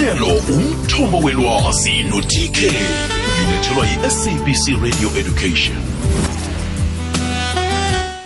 ihlelo umthombo welwazi no-tk ulethelwa yi-sabc radio education.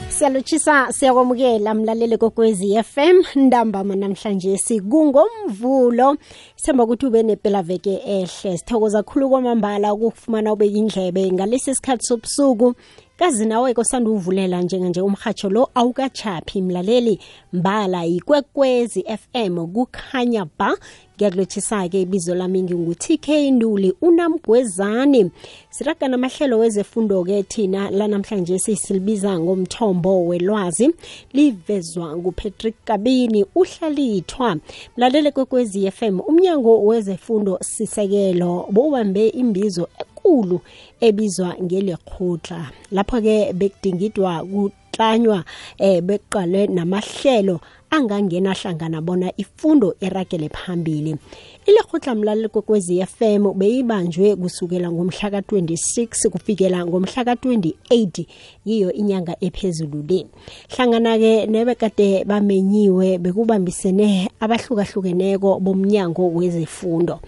Siyalutshisa siyakwamukela mlaleli kokwezi FM ntambama namhlanje sikungomvulo. Sithemba ukuthi ube nepelaveke ehle. Sithokoza khulu kwamambala ukufumana ubeka indlebe ngalesi sikhathi sobusuku. Kazi nawe kosanda uvulela njenganje umhatsho lo awukachaphi mlaleli. Mbala yikwekwezi FM kukhanya ba. Ngiyakulotshisa-ke ibizo lami ngingu-tk nduli unamgwezane. Siraga namahlelo wezefundo-ke thina lanamhlanje sisilibiza ngomthombo welwazi. Livezwa ngupatrick kabini uhlalithwa mlalele kwekwezi FM umnyango wezefundo sisekelo bowubambe imbizo ekulu ebizwa ngelekhutla lapho-ke bekudingidwa kutlanywa eh beqalwe namahlelo angangena hlangana bona ifundo eragele phambili ilekgotla mlaleli kwekwezi FM beyibanjwe kusukela ngomhla ka-26 kufikela ngomhla ka-28 yiyo inyanga ephezulu le hlangana-ke nebekade bamenyiwe bekubambisene abahlukahlukeneko bomnyango wezefundo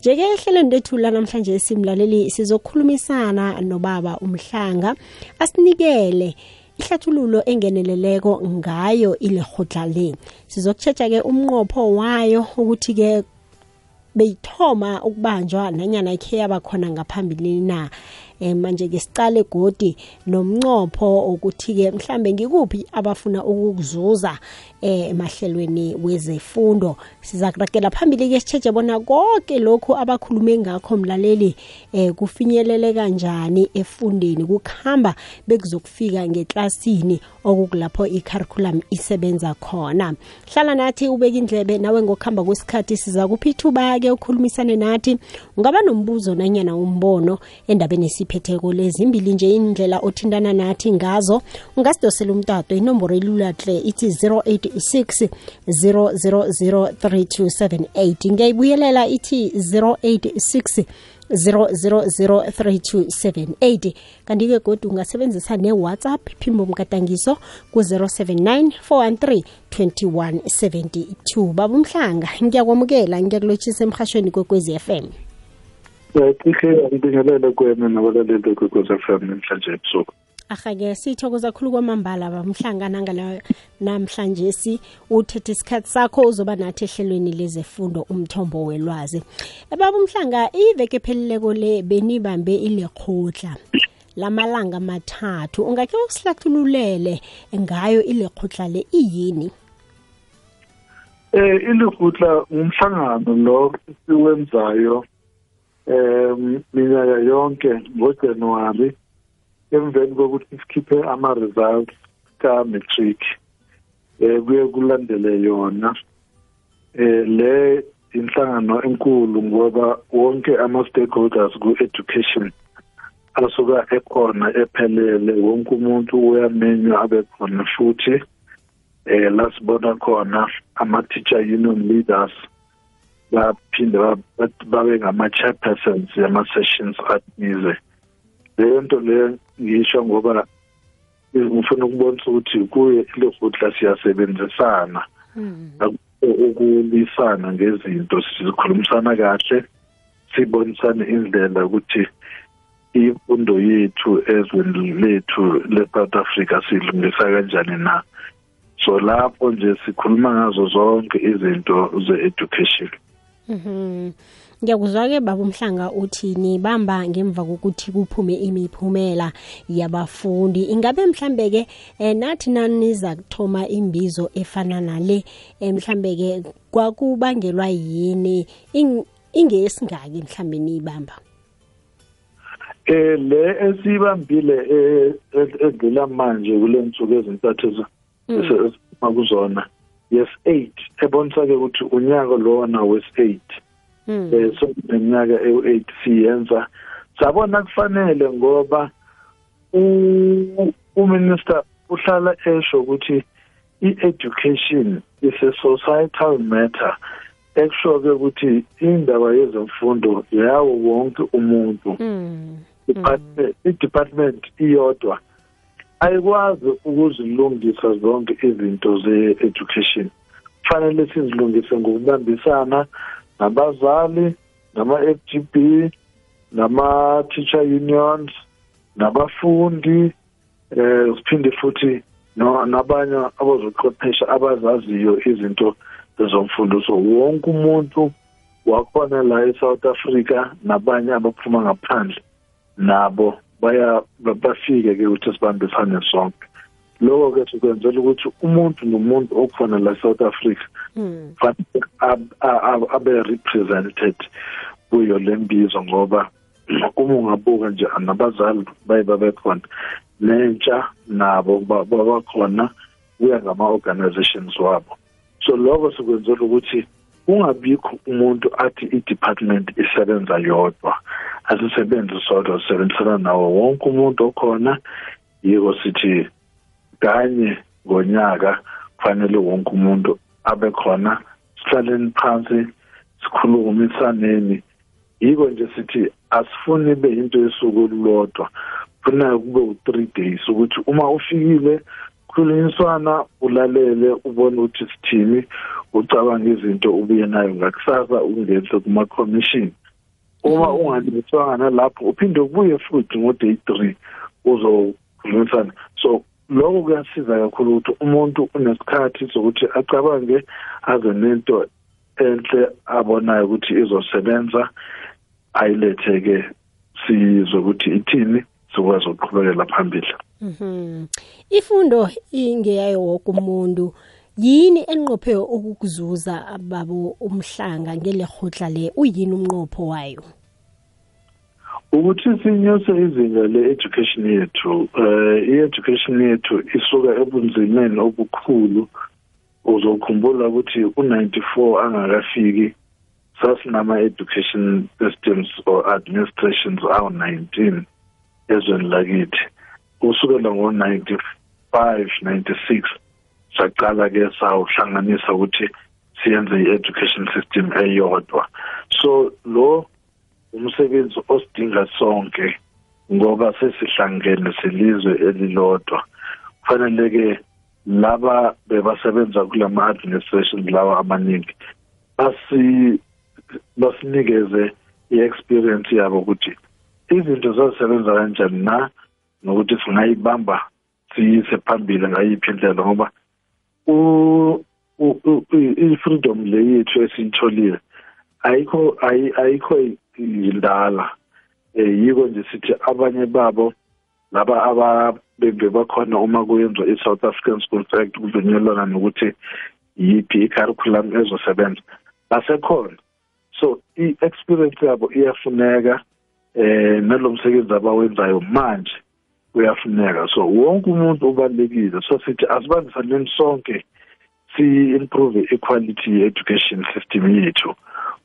njeke ehlelweni lethu lanamhlanje simlaleli sizokhulumisana nobaba umhlanga asinikele ihlathululo engeneleleko ngayo ileghodla le. Sizokutshetsha-ke umnqopho wayo ukuthi-ke beyithoma ukubanjwa nanyana ikhe yaba khona ngaphambilini na. Um manje-ke sicale godi nomnqopho ukuthi-ke mhlambe ngikuphi abafuna ukukuzuza. eh emahlelweni wezefundo. Siza kuragela phambili-ke sitshetshe bona konke lokhu abakhulume ngakho mlaleli eh kufinyelele kanjani efundeni? Kukhamba bekuzokufika ngeklasini okukulapho i-curriculum isebenza khona. Hlala nathi ubeka indlebe nawe ngokuhamba kwesikhathi siza kuphi ithuba-ke ukhulumisane nathi. Ungaba nombuzo nanyana umbono endabeni esiphetheko lezimbili nje indlela othintana nathi ngazo ungasidosela umtato inomboro elulatle ithi 086 0003278 ngiyayibuyelela ithi 086 0003278 kanti-ke kodwa ungasebenzisa ne-whatsapp iphimbo mkatangiso ku-079 413 2172 baba umhlanga ngiyakwamukela ngiyakulotshisa emhashweni kwekwezi FM Ngiyakhe ngibingelele kwena nabalaleli kwekwezi FM namhlanje ebusuku ahake sithokoza khulu kwamambala bamhlanga nangala namhlanje si uthethe isikhathi sakho uzoba nathi ehlelweni lezefundo umthombo welwazi. Ebaba umhlanga iveke phelileko le benibambe ilekhotla lamalanga mathathu ungakhe usihlathululele ngayo ilekhotla le iyini? Eh ilikutla umhlangano lo siwenzayo em minyaka yonke ngoJanuary emveni kokuthi sikhiphe ama-results ka-matric eh kuye kulandele yona eh le inhlangano enkulu ngoba wonke ama-stakeholders ku-education asuka ekhona ephelele. Wonke umuntu uyamenywa abe khona futhi eh lasibona khona ama-teacher union leaders baphinde babe ngama-chairpersons yama-sessions athize. Leyo nto leyo ngisho ngoba ngifuna ukubonisa ukuthi kuye lefutla siyasebenzisana ukulisana ngezinto sikhulumisana kahle sibonisane indlela ukuthi imfundo yethu ezweni lethu le-South Africa silungisa kanjani na. So lapho nje sikhuluma ngazo zonke izinto ze-education. Mhm. Ngiyakuzwa-ke baba umhlanga uthi nibamba ngemva kokuthi kuphume imiphumela yabafundi. Ingabe mhlambe-ke eh, nathi naniza kuthoma imbizo efana nale eh, mhlambe-ke kwakubangelwa yini ingesingaki mhlambe niyibamba? Eh le esibambile edlula manje kule nsuku ezintathu ezikuzona yes 8 ebonisa ke ukuthi unyaka lona wes 8 eh so neminyaka ewu8 siyenza. Sabona kufanele ngoba uminister uhlala esho ukuthi i-education is a societal matter. Ekusho-ke ukuthi indaba yezemfundo yawo wonke umuntu. I-department iyodwa ayikwazi ukuzilungisa zonke izinto ze-education. Kufanele sizilungise ngokubambisana nabazali nama-FGB nama-teacher unions nabafundi eh siphinde futhi no nabanye abazoqeqesha abazaziyo izinto zomfundo so wonke umuntu wakhona la eSouth Africa nabanye abaphuma ngaphandle nabo baya bafike ke ukuthi sibambisane sonke. Lokho ke sikwenzela ukuthi umuntu nomuntu okhona la South Africa Mm. abe represented kuyo lembizo ngoba uma ungabuka nje nabazali baye babe khona nentsha nabo babakhona kuya ngama organizations wabo so lokho sikwenzela ukuthi ungabikho umuntu athi i-department isebenza yodwa asisebenzi sodwa sisebenzisana nawo wonke umuntu okhona yiko sithi kanye ngonyaka kufanele wonke umuntu abe khona sihlaleni phansi sikhulumisaneni yiko nje sithi asifuni be into yesuku lodwa funa kube u3 days ukuthi uma ufikile khulunyiswana ulalele ubone ukuthi sithini ucabanga izinto ubuye nayo. Ngakusasa ungenze kuma commission uma unganiswanga nalapho uphinde ubuye futhi ngo day 3 uzokhulumisana. So lokho kuyasiza kakhulu ukuthi umuntu unesikhathi sokuthi acabange aze nento enhle abonayo ukuthi izosebenza ayiletheke sizwe ukuthi ithini sikwazi ukuqhubekela phambili Mhm. Ifundo ingeyayo wonke umuntu. Yini enqophe ukukuzuza ababo umhlanga ngelehotla le uyini umnqopho wayo? Ukuthi sinyuse izinga le-education yethu eh i-education yethu isuka ebunzimeni obukhulu uzokhumbula ukuthi u94 angakafiki sasinama education systems or administrations awu19 ezweni lakithi. Kusukela ngo95 96 saqala ke sawuhlanganisa ukuthi siyenze i-education system eyodwa. So lo umsebenzi osidinga sonke ngoba sesihlangene silizwe elilodwa. Kufanele ke laba bebasebenza kulama administration lawa amaningi basi basinikeze i-experience yabo ukuthi izinto zazisebenza kanjani na nokuthi singayibamba siyise phambili ngayiphi indlela ngoba i-freedom le yethu esiyitholile ayikho ayikho indala eh yiko nje sithi abanye babo laba ababembe bakhona uma kuyenzwa i-South African School Act kuvunyelwana nokuthi yipi i-curriculum ezosebenza. Basekhona. So i-experience yabo iyafuneka eh nalomsebenzi abawenzayo manje uyafuneka. So wonke umuntu ubalekile so sithi asibangisaneni sonke si improve equality education system yethu.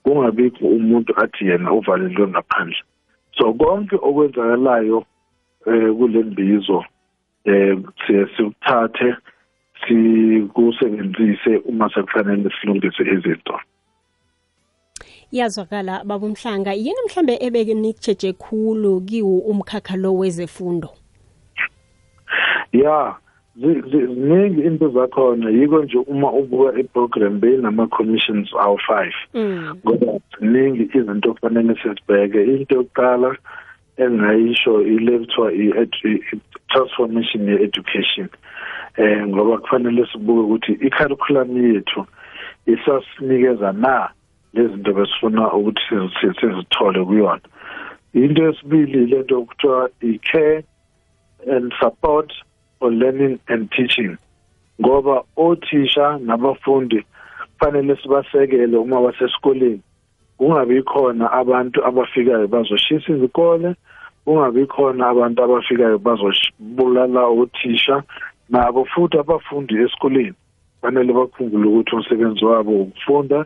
Kungabikho umuntu athi yena uvalelwe ngaphandle. So konke okwenzakalayo eh kule mbizo eh siye sikuthathe sikusebenzise uma sekufanele silungise izinto. Yazwakala babumhlanga yini mhlambe ebeke nikujeje khulu kiwo umkhakha lo wezefundo? Ya ziningi into zakhona. Yiko nje uma ubuka iprogram beyinama commissions awu 5 Mm. ngoba ziningi izinto kufanele sizibheke into yokuqala engayisho ilethwa i-transformation ye-education. Eh ngoba kufanele sibuke ukuthi i-curriculum yethu isasinikeza na lezinto besifuna ukuthi sizithole kuyona. Into yesibili lento okuthiwa i-care and support for learning and teaching. Ngoba othisha nabafundi kufanele sibasekele uma basesikoleni. Kungabi khona abantu abafikayo bazoshisa izikole kungabi khona abantu abafikayo bazobulala othisha. Nabo futhi abafundi esikoleni fanele bakhumbule ukuthi umsebenzi wabo ukufunda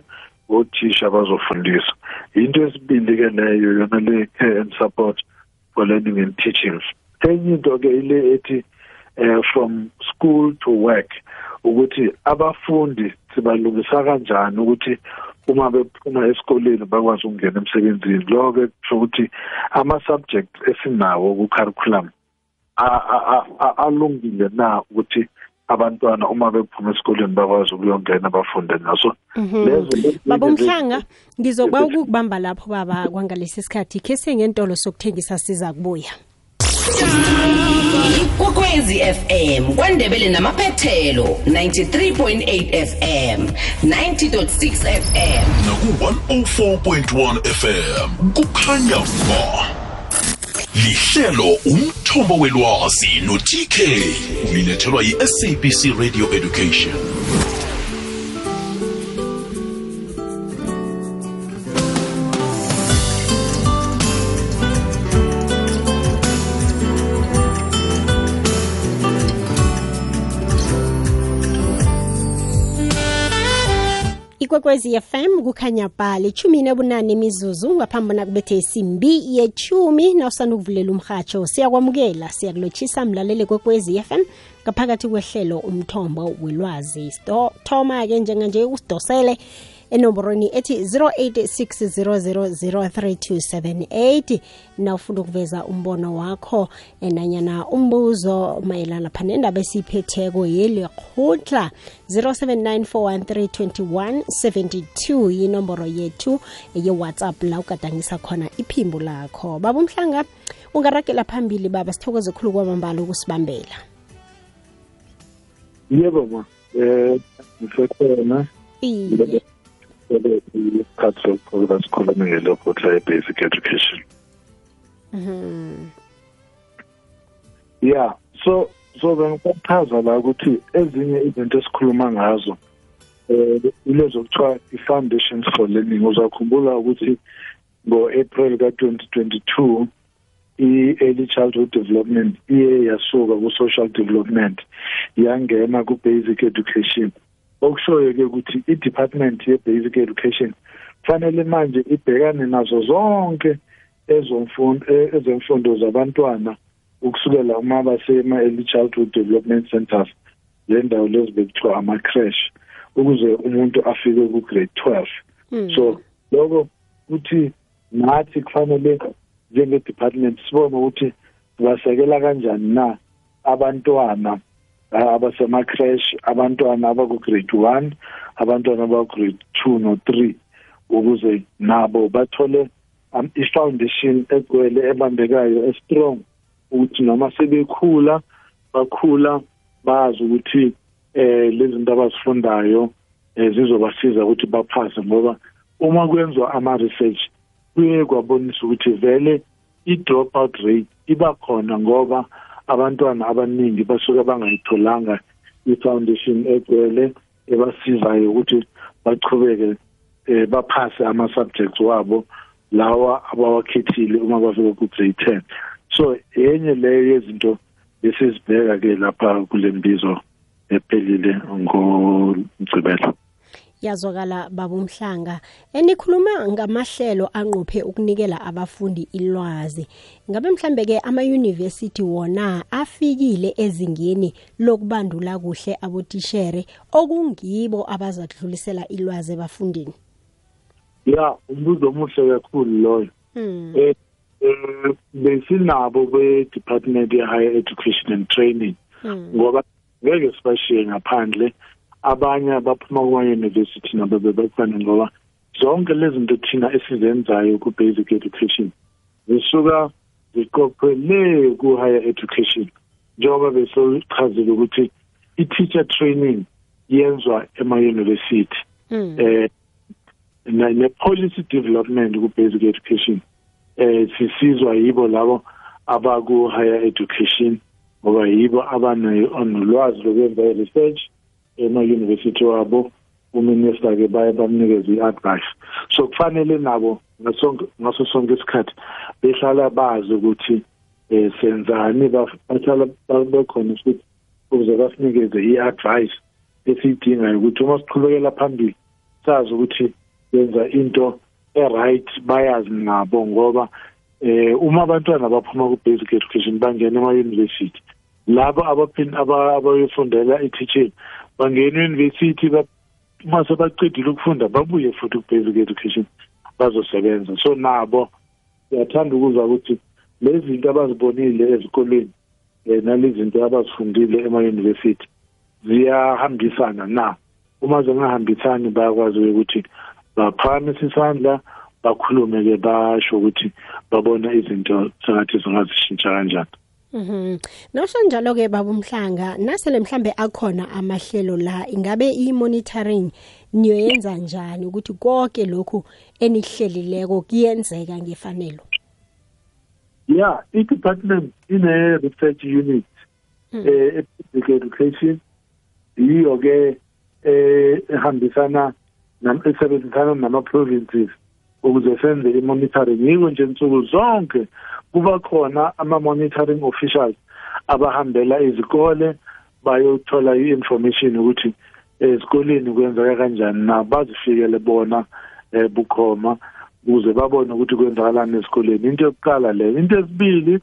othisha bazofundisa into esibili ke leyo yona le care and support for learning and teaching. Enye into ke ile ethi eh from school to work ukuthi abafundi sibalungisa kanjani ukuthi uma bephuma esikoleni bakwazi ukungena emsebenzini. Lokho kusho ukuthi ama subjects esinawo ku curriculum alungile na ukuthi abantwana uma bephuma esikoleni bakwazi ukuyongena bafunde ngaso? Lezo babomhlanga ngizokuba ukukubamba lapho baba kwangalesi sikhathi. Khe sengentolo sokuthengisa siza kubuya. Kokwezi fm kwandebele namaphethelo 93.8 fm 90.6 fm naku-104.1 fm kukhanya ba lihlelo umthombo welwazi no-tk ulilethelwa yi-sabc radio education. Ikwekwezi fm kukhanya bhali ichumi nebunane imizuzu ngaphambi nakubethe isimbi yechumi nawusanda ukuvulela umrhatsho siyakwamukela siyakulotshisa mlaleli kwekwezi fm ngaphakathi kwehlelo umthombo welwazi. Thoma-ke njenganje usidosele enomborweni ethi 0860003278 na ufuna ukuveza umbono wakho nanyana umbuzo mayelana phana nendaba esiyiphetheko yelikhutla 0794132172 yinomboro yethu ye-whatsapp la ugadangisa khona iphimbo lakho. Baba umhlanga ungaragela phambili baba sithokoze khulu kwamambala ukusibambela. Yebo ma um ngisekhona. Iye. Isikhathi sokuqoka sikhulume ngelokotla ye-basic education. Yeah so so bengisachaza la ukuthi ezinye izinto esikhuluma ngazo eh ilezo kuthiwa i-foundations for learning. Uzakhumbula ukuthi ngo-april ka-2022 i-early childhood development iye yasuka ku-social development yangena ku-basic education. Okushoyo-ke ukuthi i-department ye-basic education kufanele manje ibhekane nazo zonke ezomfundo ezemfundo zabantwana ukusukela uma basema-early childhood development centers le ndawo lezi bekuthiwa ama-crash ukuze umuntu afike ku-grade twelve. So loko kuthi nathi kufanele njenge-department sibone ukuthi sibasekela kanjani na abantwana abasema-crash abantwana abaku-grade one abantwana abaku-grade two no-three ukuze nabo bathole um, i-foundation egcwele ebambekayo estrong ukuthi noma sebekhula bakhula bazi ukuthi eh lezi zinto abazifundayo eh, zizobasiza ukuthi baphase ngoba uma kwenziwa ama-research kuye kwabonisa ukuthi vele i-drop out rate iba khona ngoba abantwana abaningi basuke bangayitholanga i-foundation egcwele ebasizayo ukuthi bachubeke eh baphase ama-subjects wabo lawa abawakhethile uma bafika ku-grade ten. So yenye leyo yezinto besizibheka-ke lapha kule mbizo ephelile ngomgcibelo yazwakala babumhlanga enikhuluma ngamahlelo anqophe ukunikela abafundi ilwazi ngabe mhlambe ke ama-yunivesithi wona afikile ezingeni lokubandula kuhle abotishere okungibo abazadlulisela ilwazi ebafundini ya umbuzo omuhle kakhulu loyo hmm. eh eh, besinabo kwe-department ye-higher education and training Hmm. ngoba ngeke sibashiye ngaphandle abanye abaphuma kuma-university nabo bebakhona ngoba zonke lezi zinto thina esizenzayo ku-basic education zisuka ziqophwe le ku-higher education njengoba besochazile ukuthi i-teacher training yenzwa ema-university Hmm. eh na- ne-policy development ku-basic education eh sisizwa yibo labo abaku-higher education ngoba yibo abanolwazi lokwenza i-research ema-university wabo uminister-ke baye bamnikeze i-advice. So kufanele nabo ngasonke- ngaso sonke isikhathi behlala bazi ukuthi um senzani baf- bahlala ba- bekhona futhi ukuze basinikeze i-advice esiyidingayo ukuthi uma siqhubekela phambili sazi ukuthi benza into e-right bayazi ngabo ngoba eh uma abantwana baphuma ku-basic education bangena ema-university labo abaphin- aba- abayofundela i-teaching bangena e-university ba- uma sebaqedile ukufunda babuye futhi ku-basic education bazosebenza. So nabo siyathanda ukuzwa ukuthi lezi zinto abazibonile ezikolweni um nalezi zinto abazifundile ema-university ziyahambisana na? Uma zingahambisani bayakwazi ukuthi baphakamisa isandla bakhulume ke basho ukuthi babona izinto sengathi zingazishintsha kanjani. Mhm. Nosho njalo ke baba umhlanga nasele mhlambe akhona amahlelo la ingabe i monitoring niyoyenza njani ukuthi konke lokhu enihlelileko kuyenzeka ngefanelo Yeah, i-department ine research unit eh public education yiyo ke eh ehambisana namsebenzisana nama provinces ukuze senze i-monitoring yiko nje insuku zonke kuba khona ama-monitoring officials abahambela izikole bayothola i-information ukuthi esikoleni kwenzeka kanjani na bazifikele bona eh bukhoma ukuze babone ukuthi kwenzakalani esikoleni. Into yokuqala leyo into yesibili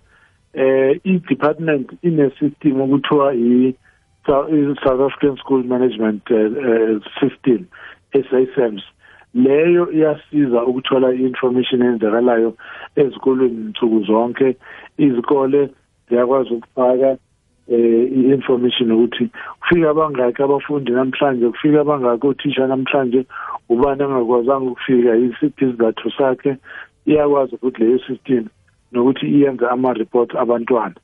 eh i-department ine-system okuthiwa i-South African School Management uh, System SISMS leyo iyasiza ukuthola i-information eyenzakalayo ezikolweni nsuku zonke. Izikole ziyakwazi ukufaka eh i-information ukuthi kufika abangaki abafundi namhlanje kufika abangaki othisha namhlanje ubani angakwazanga ukufika yisiphi isizathu sakhe. Iyakwazi ukuthi leyo system nokuthi iyenze ama-reports abantwana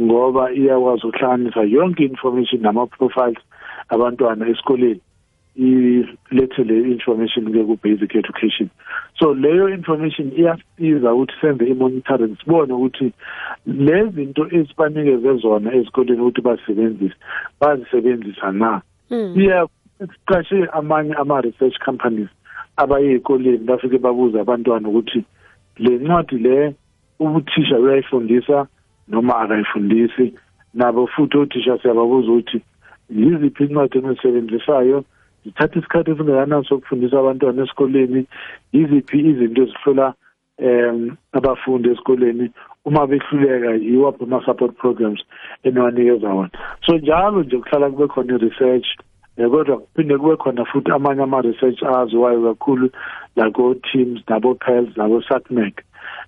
ngoba iyakwazi ukuhlanganisa yonke information nama-profiles abantwana esikoleni. Ilethe le information ke ku basic education. So leyo information iyasiza ukuthi senze i-monitoring sibone ukuthi lezi zinto esibanikeze zona ezikoleni ukuthi basebenzise bazisebenzisa na. Iya siqashe amanye ama-research companies abayikoleni bafike babuza abantwana ukuthi le ncwadi le ubuthisha uyayifundisa noma akayifundisi. Nabo futhi othisha siyababuza ukuthi yiziphi incwadi enizisebenzisayo zithatha isikhathi esingakanani sokufundisa abantwana esikoleni? Yiziphi izinto ezihlola um abafundi esikoleni uma behluleka yiwaphi ama-support programs eniwanikeza wona? So njalo nje kuhlala kube khona i-research um kodwa kuphinde kube khona futhi amanye ama-research aziwayo kakhulu lako-teams nabo-pels nabo-satmec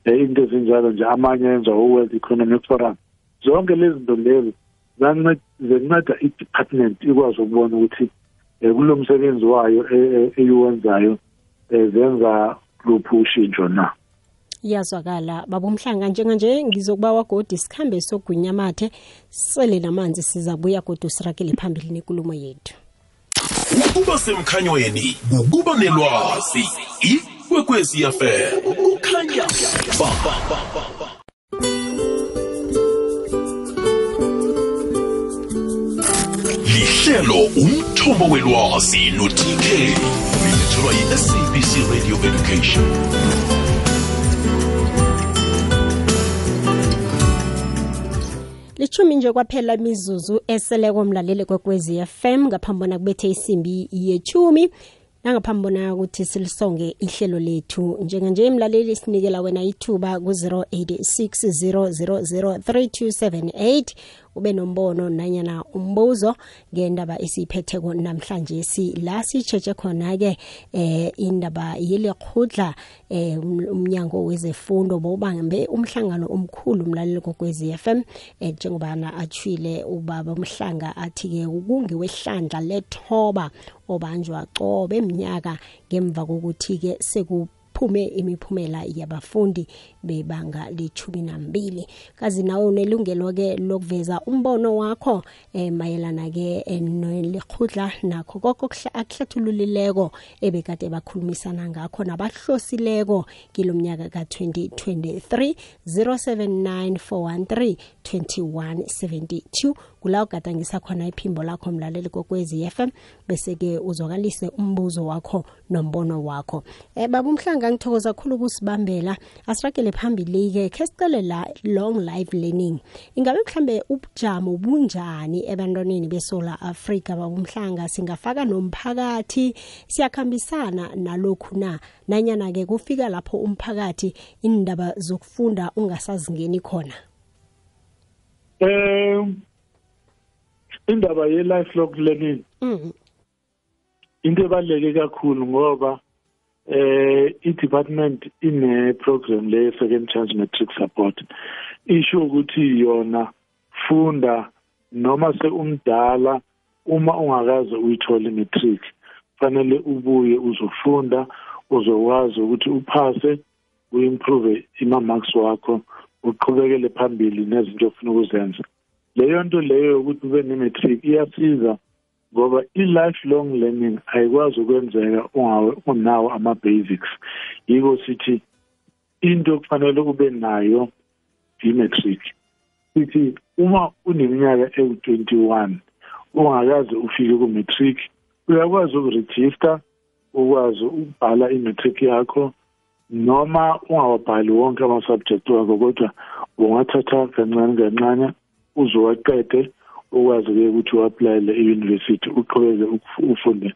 um into ezinjalo nje amanye enziwa o-world economic forum. Zonke lezi zinto lezi zinceda i-department ikwazi ukubona ukuthi um kulo msebenzi wayo eyiwenzayo um zenza luphi ushintsho na? Iyazwakala. Baba umhlanga njenganje ngizokuba wagodi sikhambe sogwinyamathe sele namanzi sizabuya kodwa sirakele phambili nenkulumo yethu. Ukuba semkhanyweni ukuba nelwazi. Ikwekwezi fm kukhanya ba, ba, ba, ba, ba. Lihlelo umthombo welwazi no-tk ulethelwa yi-sabc radio education. Lichumi nje kwaphela imizuzu eseleko mlaleli kwekwezi FM ngaphambona kubethe isimbi yechumi nangaphambona ukuthi silisonge ihlelo lethu. Njenganje imlaleli sinikela wena ithuba ku-086 0003278 ube nombono nanyana umbuzo ngendaba esiyiphetheko namhlanje. Si la sitshetshe khona-ke eh indaba yelekhudla eh umnyango wezefundo bowubambe umhlangano omkhulu mlaleli kokwezi FM eh njengobana athwile ubaba umhlanga athi-ke kungiwehlandla lethoba obanjwa cobe eminyaka ngemva kokuthi-ke seku kuphume imiphumela yabafundi bebanga lethumi nambili. Kazi nawe unelungelo-ke lokuveza umbono wakho eh, mayelana-ke eh, nelikhudla nakho koko akuhlathululileko ebekade bakhulumisana ngakho nabahlosileko kilo mnyaka ka-2023 079 413 2172 kula ugadangisa khona iphimbo lakho mlaleli kokwezi FM bese-ke uzwakalise umbuzo wakho nombono wakho. Eh baba umhlanga ngithokoza kakhulu ukusibambela. Asiragele phambili-ke khe sicele la long life learning. Ingabe mhlambe ubujamo bunjani ebantwaneni besola afrika? Baba umhlanga singafaka nomphakathi siyakhambisana nalokhu na? Nanyana-ke kufika lapho umphakathi indaba zokufunda ungasazingeni khona? Um indaba ye-lifelong learning mm. into ebaluleke kakhulu ngoba eh i-department ine-program le second chance matric support isho ukuthi yona funda noma seumdala uma ungakaze uyithole imatric fanele ubuye uzofunda uzokwazi ukuthi uphase uimprove ima-marks wakho uqhubekele phambili nezinto ofuna ukuzenza. Leyo nto leyo ukuthi ube ne-matric iyasiza ngoba i-lifelong learning ayikwazi ukwenzeka unawo ama-basics. Yiko sithi into kufanele ube nayo i-matric. Sithi uma uneminyaka ewu-21 ungakaze ufike ku-matric uyakwazi ukuregister ukwazi ukubhala i-matric yakho noma ungawabhali wonke ama-subject wakho kodwa ungathatha kancane kancane uzowaqede ukwazi-ke ukuthi u-aplayele i-university uqhubeke ufunde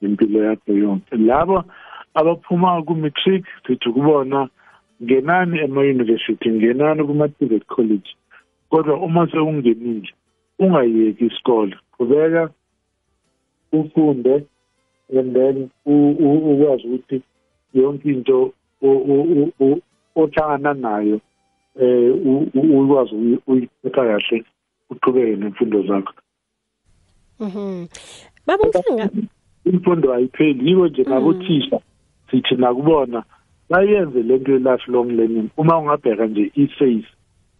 impilo yakho yonke. Labo abaphuma ku-matric sithi kubona ngenani ema-university ngenani kuma-private college kodwa uma sekungenile ungayeki isikole. Qhubeka ufunde and then ukwazi ukuthi yonke into ohlangana nayo eh ukwazi uyiphatha kahle uqhubeke nemfundo zakho. Mhm. Baba Mhlanga imfundo ayipheli. Yiko nje nabothisha sithi nakubona bayenze lento ye lifelong learning. Uma ungabheka nje i-SACE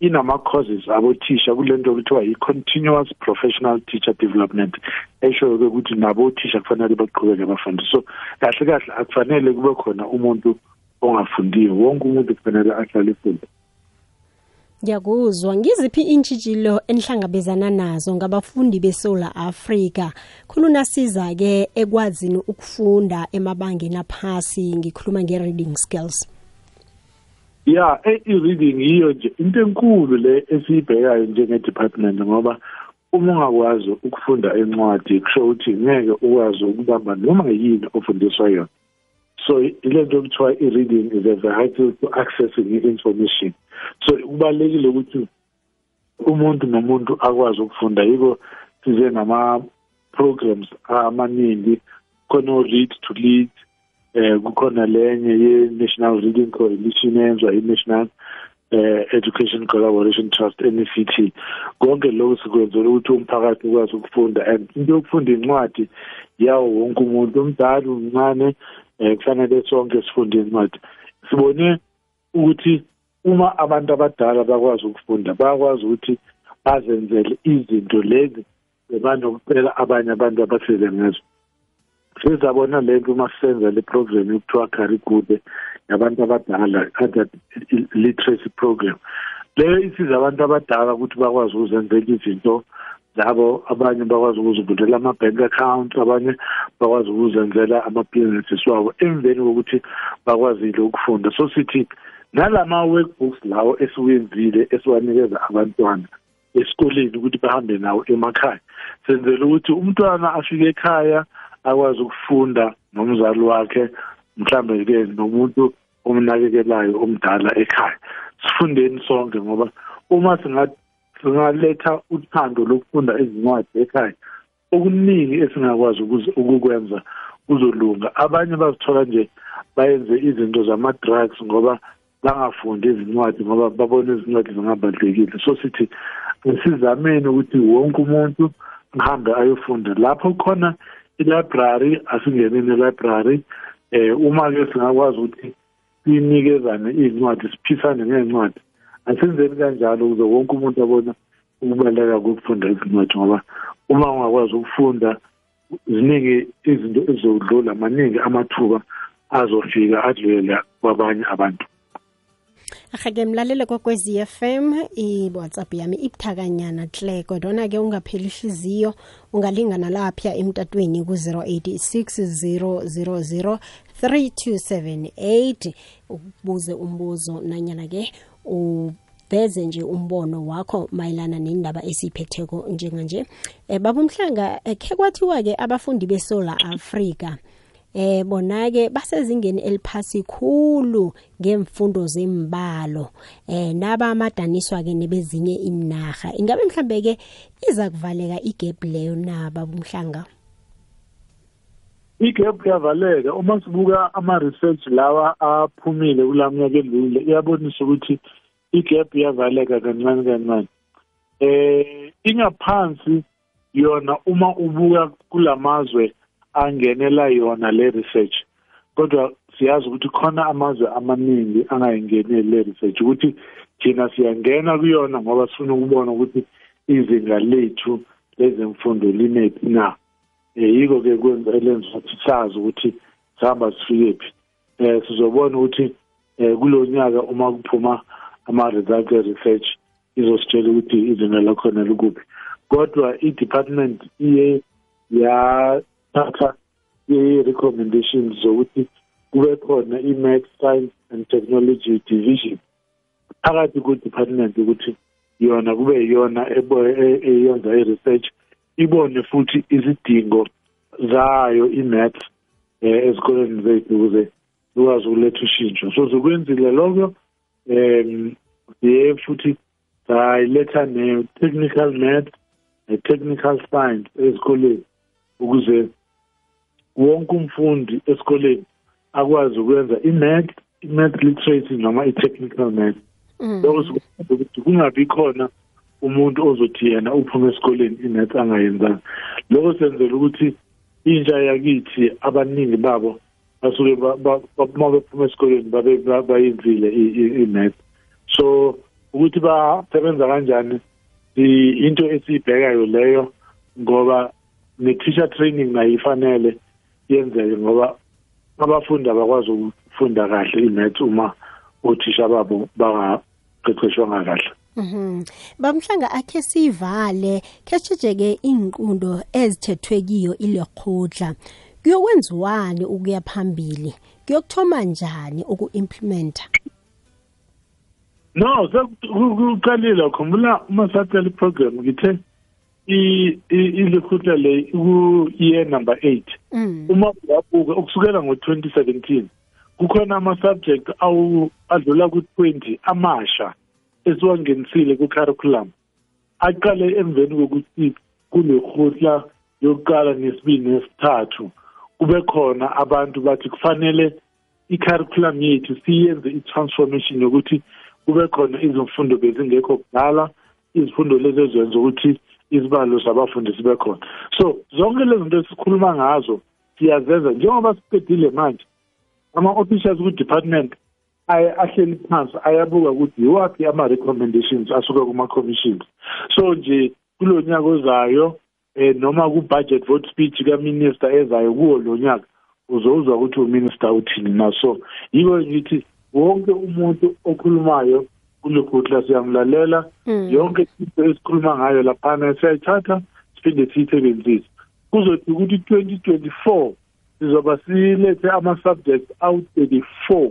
inama courses abothisha kulento okuthiwa i-continuous professional teacher development esho-ke ukuthi nabo othisha kufanele baqhubeke bafunde so kahle kahle akufanele kube khona umuntu ongafundiyo. Wonke umuntu kufanele ahlale efunde. Ngiyakuzwa. Ngiziphi intshijilo enihlangabezana nazo ngabafundi beSouth Africa khuluna siza ke ekwazini ukufunda emabangeni aphasi. Ngikhuluma nge-reading skills. Ya i-reading yiyo nje into enkulu le esiyibhekayo njenge-department ngoba uma ungakwazi ukufunda encwadi kusho ukuthi ngeke ukwazi ukubamba noma yini ofundiswa yona. So ile nto okuthiwa i-reading is a vehicle to accessing i-information so kubalulekile ukuthi umuntu nomuntu akwazi ukufunda. Yiko size nama-programs amaningi. Khona o-read to lead eh kukhona lenye ye-national reading coalition eyenzwa i-national eh education collaboration trust NECT konke lokho sikwenzela ukuthi umphakathi ukwazi ukufunda. And into yokufunda incwadi yawo wonke umuntu umdala umncane eh kufanele sonke sifunde incwadi sibone ukuthi uma abantu abadala bakwazi ukufunda bayakwazi ukuthi bazenzele izinto lezi banokucela abanye abantu abasele ngazo. Sizabona lento uma sisenza le program yokuthiwa karikude yabantu abadala adult literacy program. Leyo isiza abantu abadala ukuthi bakwazi ukuzenzela izinto zabo abanye bakwazi ukuzivulela ama-bank accounts abanye bakwazi ukuzenzela ama-businesses wabo emveni kokuthi bakwazile ukufunda. So sithi nalama-workbooks lawo esiwenzile esiwanikeza abantwana esikoleni ukuthi bahambe nawo emakhaya senzela ukuthi umntwana afike ekhaya akwazi ukufunda nomzali wakhe mhlambe ke nomuntu omnakekelayo omdala ekhaya. Sifundeni sonke ngoba uma singaletha uthando lokufunda izincwadi ekhaya. Okuningi esingakwazi ukukwenza kuzolunga. Abanye bazithola nje bayenze izinto zama-drugs ngoba bangafundi izincwadi ngoba babona izincwadi zingabalulekile so sithi sizameni ukuthi wonke umuntu ngihambe ayofunda. Lapho khona i-library asingeneni e-library eh uma ke singakwazi ukuthi sinikezane izincwadi siphisane ngezincwadi asenzeni kanjalo ukuze wonke umuntu abona ukubaleka kokufunda izincwadi ngoba uma ungakwazi ukufunda ziningi izinto ezodlula maningi amathuba azofika adlulela kwabanye abantu. Ahake mlalele kokwezi FM i-WhatsApp yami ibuthakanyana hle kodwa ke ungapheli ihliziyo ungalingana lapha emtatweni ku-086 000 3278 ubuze umbuzo nanyana ke uveze nje umbono wakho mayelana nendaba esiyiphetheko njenganje. Eh babumhlanga khe kwathiwa ke abafundi beSouth Africa eh bona ke basezingeni eliphasi khulu ngemfundo zembalo eh naba amadaniswa ke nebezinye iminaga ingabe mhlambe ke iza kuvaleka igap leyo naba bomhlanga igap yavaleka. Uma sibuka ama research lawa aphumile kulaminyaka edlule iyabonisa ukuthi igap yavaleka kancane kancane. Eh ingaphansi yona uma ubuka kulamazwe angenela yona le research kodwa siyazi ukuthi khona amazwe amaningi angayingeneli le research ukuthi thina siyangena kuyona ngoba sifuna ukubona ukuthi izinga lethu lezemfundo limephi na. Eh yiko ke kwenza elenza ukuthi sazi ukuthi sihamba sifike phi. Eh sizobona ukuthi eh kulonyaka uma kuphuma ama result research izositshela ukuthi izinga lakhona likuphi. Kodwa i-department iye yathatha i-recommendations zokuthi kube khona i-math science and technology division phakathi ku-department ukuthi yona kube yiyona eyenza i-research ibone futhi izidingo zayo i-math eh ezikoleni zethu ukuze ukwazi ukuletha ushintsho. So zokwenzile lokho um siye futhi sayiletha ne-technical math ne-technical science ezikoleni ukuze wonke umfundi esikoleni akwazi ukwenza i-math i-math literacy noma i-technical math lokho sikwenza ukuthi kungabi khona umuntu ozothi yena uphume esikoleni i-math angayenzanga. Lokho senzela ukuthi intsha yakithi abaningi babo basuke uma bephuma esikoleni babe bayenzile i-math so ukuthi basebenza kanjani into esiyibhekayo leyo ngoba ne-teacher training nayo ifanele yenzeke ngoba abafundi abakwazi ukufunda kahle i-math uma othisha babo bangaqeqeshwanga kahle. Mhm. Bamhlanga akhe sivale keshejeke inqundo ezithethwe kiyo ilekhudla. Kuyokwenziwani ukuya phambili? Kuyokuthoma njani ukuimplementa? No, sekuqalile khumbula uma sathela iprogram ngithe ilekhudla le ku year number 8. Uma uyabuka ukusukela ngo2017 kukhona ama subject awu adlula ku20 amasha esiwangenisile ku-curriculum. Aqale emveni kokuthi kunekhutla yokuqala nesibili nesithathu kube khona abantu bathi kufanele i-curriculum yethu siyenze i-transformation yokuthi kube khona izimfundo bezingekho kudala izifundo lezi ezenza ukuthi izibalo zabafundi sibe khona. So zonke lezi zinto esikhuluma ngazo siyazenza njengoba siqedile manje ama-officials ku-department ahleli phansi ayabuka ukuthi yiwaphi ama-recommendations asuka kuma-commissions. So nje kulo nyaka ozayo eh noma ku-budget vote speech kaminister ezayo kuwo lo nyaka uzowuzwa ukuthi uminister uthini na. So yiko ngithi wonke umuntu okhulumayo kulekhutla siyamlalela yonke into esikhuluma ngayo laphana siyayithatha siphinde siyisebenzise. Kuzothi ukuthi 2024 sizoba silethe ama-subjects awu-34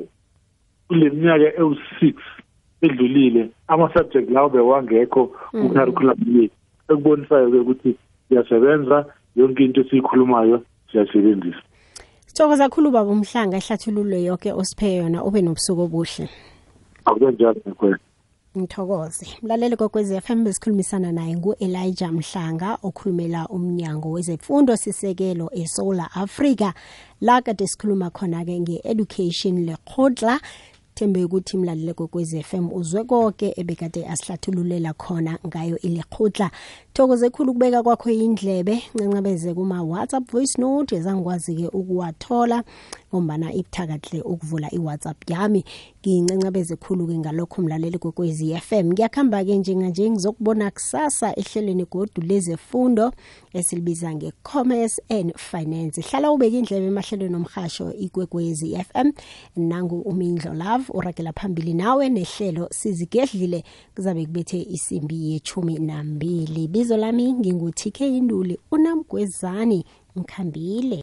kule minyaka ewu-6 edlulile ama-subject lawo bewangekho ku-curriculum yethu ekubonisayo-ke ukuthi siyasebenza yonke into esiyikhulumayo siyasebenzisa Sithokoza kakhulu baba umhlanga ehlathululo yonke osiphe yona ube nobusuku obuhle. akube njalo nakwena Ngithokoze. Mlaleli kokwezi FM besikhulumisana naye nguElijah Mhlanga okhulumela umnyango wezemfundo sisekelo eSouth Africa la kade sikhuluma khona ke ngeeducation lekhotla thembe ukuthi mlalele kokwezi FM uzwe konke ebekade asihlathululela khona ngayo ilekhotla thokoze khulu kubeka kwakho indlebe ncancabeze kuma WhatsApp voice note ezangikwazi ke ukuwathola. Ngombana ibuthakahle ukuvula iWhatsApp yami. Ngincancabeze khulu ke ngalokho mlaleli kokwezi FM ngiyakhamba ke njenganje ngizokubona kusasa ehlelweni godu lezefundo esilibiza nge-commerce and finance. Hlala ubeka indlebe emahlelweni omhasho ikwekwezi FM nangu umindlo love uragela phambili nawe nehlelo sizigedlile kuzabe kubethe isimbi yechumi nambili. Bizo lami ngingu-tk induli unamgwezani ngikhambile